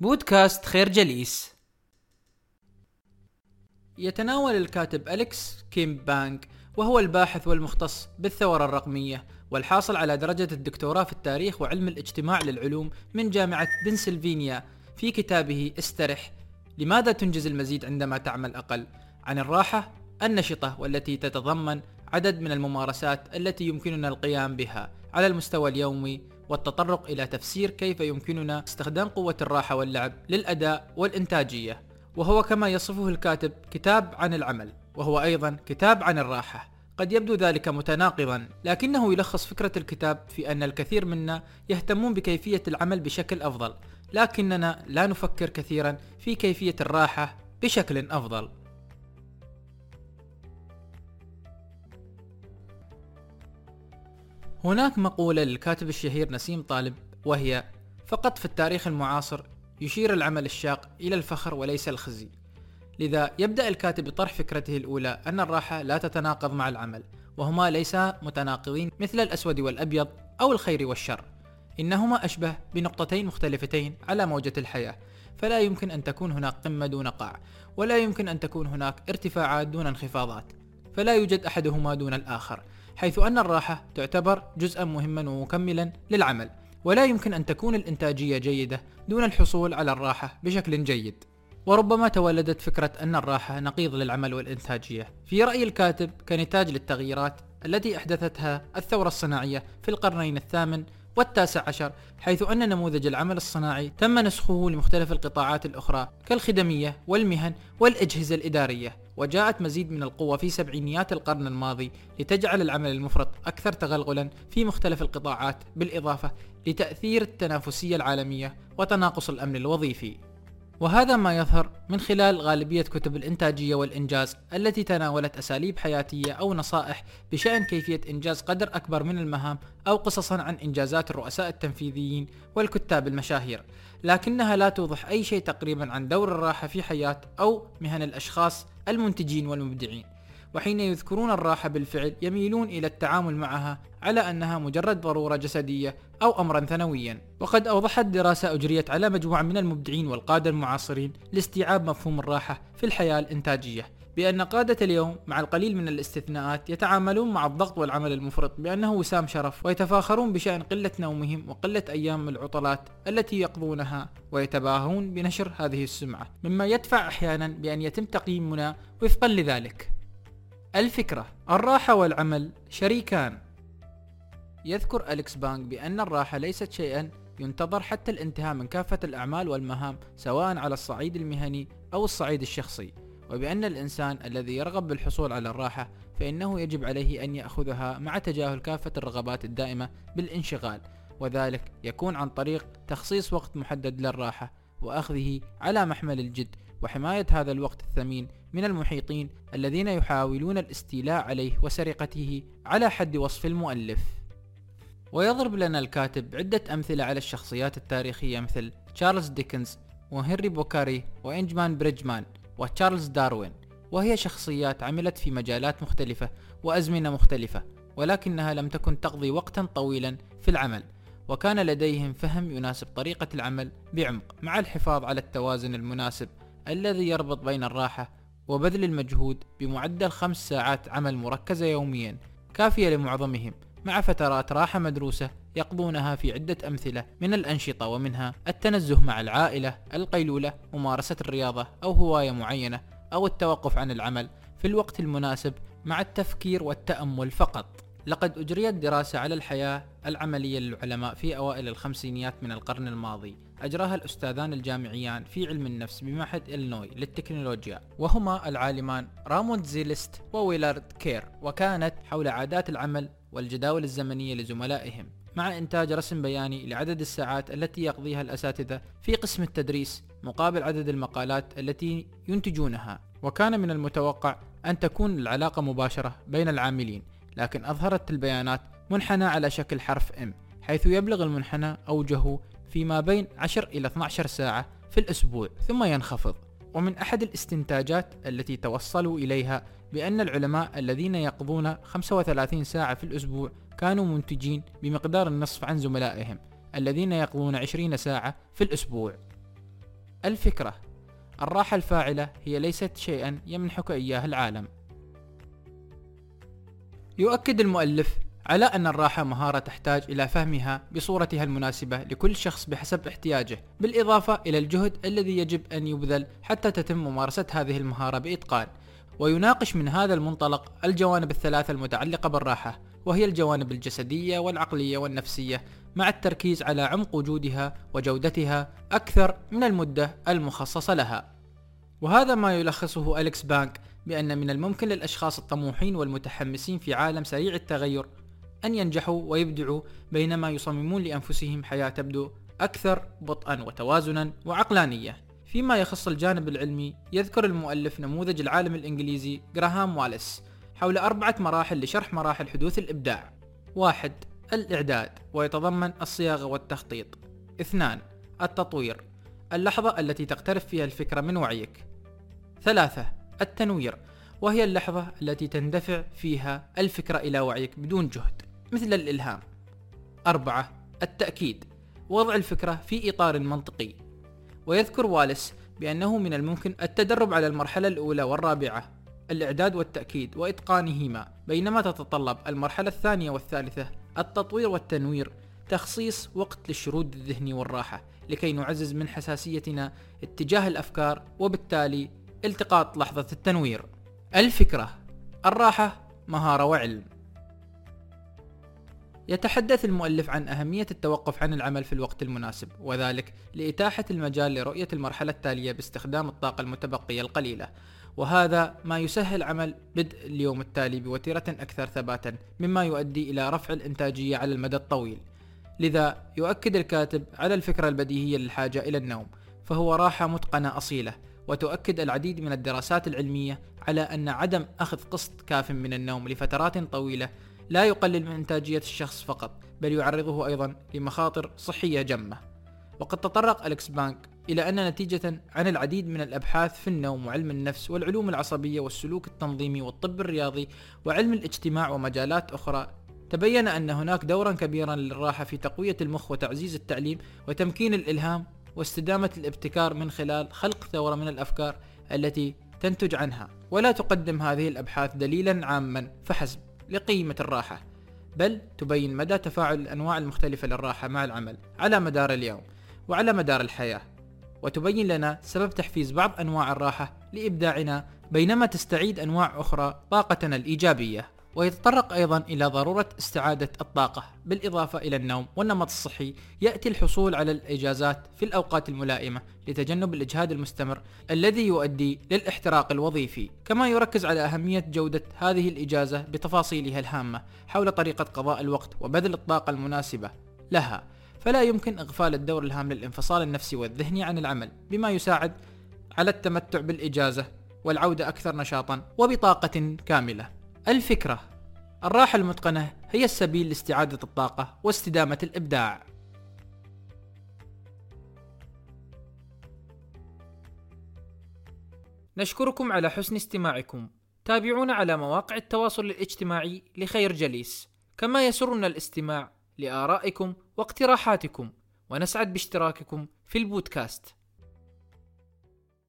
بودكاست خير جليس. يتناول الكاتب أليكس كيم بانك وهو الباحث والمختص بالثورة الرقمية والحاصل على درجة الدكتوراه في التاريخ وعلم الاجتماع للعلوم من جامعة بنسلفانيا في كتابه استرح لماذا تنجز المزيد عندما تعمل أقل عن الراحة النشطة والتي تتضمن عدد من الممارسات التي يمكننا القيام بها على المستوى اليومي والتطرق إلى تفسير كيف يمكننا استخدام قوة الراحة واللعب للأداء والإنتاجية. وهو كما يصفه الكاتب كتاب عن العمل وهو أيضا كتاب عن الراحة. قد يبدو ذلك متناقضا لكنه يلخص فكرة الكتاب في أن الكثير منا يهتمون بكيفية العمل بشكل أفضل لكننا لا نفكر كثيرا في كيفية الراحة بشكل أفضل. هناك مقولة للكاتب الشهير نسيم طالب وهي فقط في التاريخ المعاصر يشير العمل الشاق إلى الفخر وليس الخزي. لذا يبدأ الكاتب بطرح فكرته الأولى أن الراحة لا تتناقض مع العمل وهما ليسا متناقضين مثل الأسود والأبيض أو الخير والشر. إنهما أشبه بنقطتين مختلفتين على موجة الحياة. فلا يمكن أن تكون هناك قمة دون قاع ولا يمكن أن تكون هناك ارتفاعات دون انخفاضات. فلا يوجد أحدهما دون الآخر حيث أن الراحة تعتبر جزءا مهما ومكملا للعمل ولا يمكن أن تكون الإنتاجية جيدة دون الحصول على الراحة بشكل جيد. وربما تولدت فكرة أن الراحة نقيض للعمل والإنتاجية. في رأي الكاتب كنتاج للتغييرات التي أحدثتها الثورة الصناعية في القرنين الثامن والتاسع عشر حيث أن نموذج العمل الصناعي تم نسخه لمختلف القطاعات الأخرى كالخدمية والمهن والأجهزة الإدارية. وجاءت مزيد من القوة في سبعينيات القرن الماضي لتجعل العمل المفرط أكثر تغلغلا في مختلف القطاعات بالإضافة لتأثير التنافسية العالمية وتناقص الأمن الوظيفي. وهذا ما يظهر من خلال غالبية كتب الإنتاجية والإنجاز التي تناولت أساليب حياتية أو نصائح بشأن كيفية إنجاز قدر أكبر من المهام أو قصصا عن إنجازات الرؤساء التنفيذيين والكتاب المشاهير. لكنها لا توضح أي شيء تقريبا عن دور الراحة في حياة أو مهن الأشخاص المنتجين والمبدعين. وحين يذكرون الراحة بالفعل يميلون إلى التعامل معها على أنها مجرد ضرورة جسدية أو أمرا ثانويا. وقد أوضحت دراسة أجريت على مجموعة من المبدعين والقادة المعاصرين لاستيعاب مفهوم الراحة في الحياة الإنتاجية. بأن قادة اليوم مع القليل من الاستثناءات يتعاملون مع الضغط والعمل المفرط بأنه وسام شرف ويتفاخرون بشأن قلة نومهم وقلة أيام العطلات التي يقضونها ويتباهون بنشر هذه السمعة مما يدفع أحيانا بأن يتم تقييمنا وفقا لذلك. الفكرة الراحة والعمل شريكان. يذكر أليكس بانك بأن الراحة ليست شيئا ينتظر حتى الانتهاء من كافة الأعمال والمهام سواء على الصعيد المهني أو الصعيد الشخصي. وبأن الإنسان الذي يرغب بالحصول على الراحة فإنه يجب عليه أن يأخذها مع تجاهل كافة الرغبات الدائمة بالانشغال وذلك يكون عن طريق تخصيص وقت محدد للراحة وأخذه على محمل الجد وحماية هذا الوقت الثمين من المحيطين الذين يحاولون الاستيلاء عليه وسرقته على حد وصف المؤلف. ويضرب لنا الكاتب عدة أمثلة على الشخصيات التاريخية مثل تشارلز ديكنز وهنري بوانكاريه وإنجمار بيرجمان. وتشارلز داروين وهي شخصيات عملت في مجالات مختلفة وأزمنة مختلفة ولكنها لم تكن تقضي وقتا طويلا في العمل وكان لديهم فهم يناسب طريقة العمل بعمق مع الحفاظ على التوازن المناسب الذي يربط بين الراحة وبذل المجهود بمعدل خمس ساعات عمل مركزة يوميا كافية لمعظمهم مع فترات راحة مدروسة يقضونها في عدة أمثلة من الأنشطة ومنها التنزه مع العائلة، القيلولة، ممارسة الرياضة أو هواية معينة، أو التوقف عن العمل في الوقت المناسب مع التفكير والتأمل فقط. لقد أجريت دراسة على الحياة العملية للعلماء في أوائل الخمسينيات من القرن الماضي أجراها الأستاذان الجامعيان في علم النفس بمعهد إلنوي للتكنولوجيا وهما العالمان رامون زيلست وويلارد كير وكانت حول عادات العمل والجداول الزمنية لزملائهم مع إنتاج رسم بياني لعدد الساعات التي يقضيها الأساتذة في قسم التدريس مقابل عدد المقالات التي ينتجونها. وكان من المتوقع أن تكون العلاقة مباشرة بين العاملين لكن أظهرت البيانات منحنى على شكل حرف M حيث يبلغ المنحنى أوجه فيما بين 10 إلى 12 ساعة في الأسبوع ثم ينخفض. ومن أحد الاستنتاجات التي توصلوا إليها بأن العلماء الذين يقضون 35 ساعة في الأسبوع كانوا منتجين بمقدار النصف عن زملائهم الذين يقضون 20 ساعة في الأسبوع. الفكرة الراحة الفاعلة هي ليست شيئا يمنحك إياه العالم. يؤكد المؤلف على أن الراحة مهارة تحتاج إلى فهمها بصورتها المناسبة لكل شخص بحسب احتياجه، بالإضافة إلى الجهد الذي يجب أن يبذل حتى تتم ممارسة هذه المهارة بإتقان. ويناقش من هذا المنطلق الجوانب الثلاثة المتعلقة بالراحة، وهي الجوانب الجسدية والعقلية والنفسية، مع التركيز على عمق وجودها وجودتها أكثر من المدة المخصصة لها. وهذا ما يلخصه أليكس بانك بأن من الممكن للأشخاص الطموحين والمتحمسين في عالم سريع التغير أن ينجحوا ويبدعوا بينما يصممون لأنفسهم حياة تبدو أكثر بطئا وتوازنا وعقلانية. فيما يخص الجانب العلمي يذكر المؤلف نموذج العالم الإنجليزي جراهام واليس حول أربعة مراحل لشرح مراحل حدوث الإبداع. واحد الإعداد ويتضمن الصياغة والتخطيط. اثنان التطوير اللحظة التي تقترب فيها الفكرة من وعيك. ثلاثة التنوير وهي اللحظة التي تندفع فيها الفكرة إلى وعيك بدون جهد. مثل الإلهام. أربعة التأكيد. وضع الفكرة في إطار منطقي. ويذكر واليس بأنه من الممكن التدرب على المرحلة الأولى والرابعة الإعداد والتأكيد وإتقانهما بينما تتطلب المرحلة الثانية والثالثة التطوير والتنوير تخصيص وقت للشرود الذهني والراحة لكي نعزز من حساسيتنا اتجاه الأفكار وبالتالي التقاط لحظة التنوير. الفكرة الراحة مهارة وعلم. يتحدث المؤلف عن أهمية التوقف عن العمل في الوقت المناسب وذلك لإتاحة المجال لرؤية المرحلة التالية باستخدام الطاقة المتبقية القليلة. وهذا ما يسهل عمل بدء اليوم التالي بوتيرة أكثر ثباتا مما يؤدي إلى رفع الإنتاجية على المدى الطويل. لذا يؤكد الكاتب على الفكرة البديهية للحاجة إلى النوم فهو راحة متقنة أصيلة وتؤكد العديد من الدراسات العلمية على أن عدم أخذ قسط كاف من النوم لفترات طويلة لا يقلل من إنتاجية الشخص فقط بل يعرضه أيضا لمخاطر صحية جمة. وقد تطرق أليكس بانك إلى أن نتيجة عن العديد من الأبحاث في النوم وعلم النفس والعلوم العصبية والسلوك التنظيمي والطب الرياضي وعلم الاجتماع ومجالات أخرى. تبين أن هناك دورا كبيرا للراحة في تقوية المخ وتعزيز التعليم وتمكين الإلهام واستدامة الابتكار من خلال خلق ثورة من الأفكار التي تنتج عنها. ولا تقدم هذه الأبحاث دليلا عاما فحسب. لقيمة الراحة بل تبين مدى تفاعل الأنواع المختلفة للراحة مع العمل على مدار اليوم وعلى مدار الحياة. وتبين لنا سبب تحفيز بعض أنواع الراحة لإبداعنا بينما تستعيد أنواع أخرى طاقتنا الإيجابية. ويتطرق أيضا إلى ضرورة استعادة الطاقة بالإضافة إلى النوم والنمط الصحي. يأتي الحصول على الإجازات في الأوقات الملائمة لتجنب الإجهاد المستمر الذي يؤدي للاحتراق الوظيفي. كما يركز على أهمية جودة هذه الإجازة بتفاصيلها الهامة حول طريقة قضاء الوقت وبذل الطاقة المناسبة لها. فلا يمكن إغفال الدور الهام للانفصال النفسي والذهني عن العمل بما يساعد على التمتع بالإجازة والعودة أكثر نشاطا وبطاقة كاملة. الفكرة الراحة المتقنة هي السبيل لاستعادة الطاقة واستدامة الإبداع. نشكركم على حسن استماعكم. تابعونا على مواقع التواصل الاجتماعي لخير جليس. كما يسرنا الاستماع لآرائكم واقتراحاتكم. ونسعد باشتراككم في البودكاست.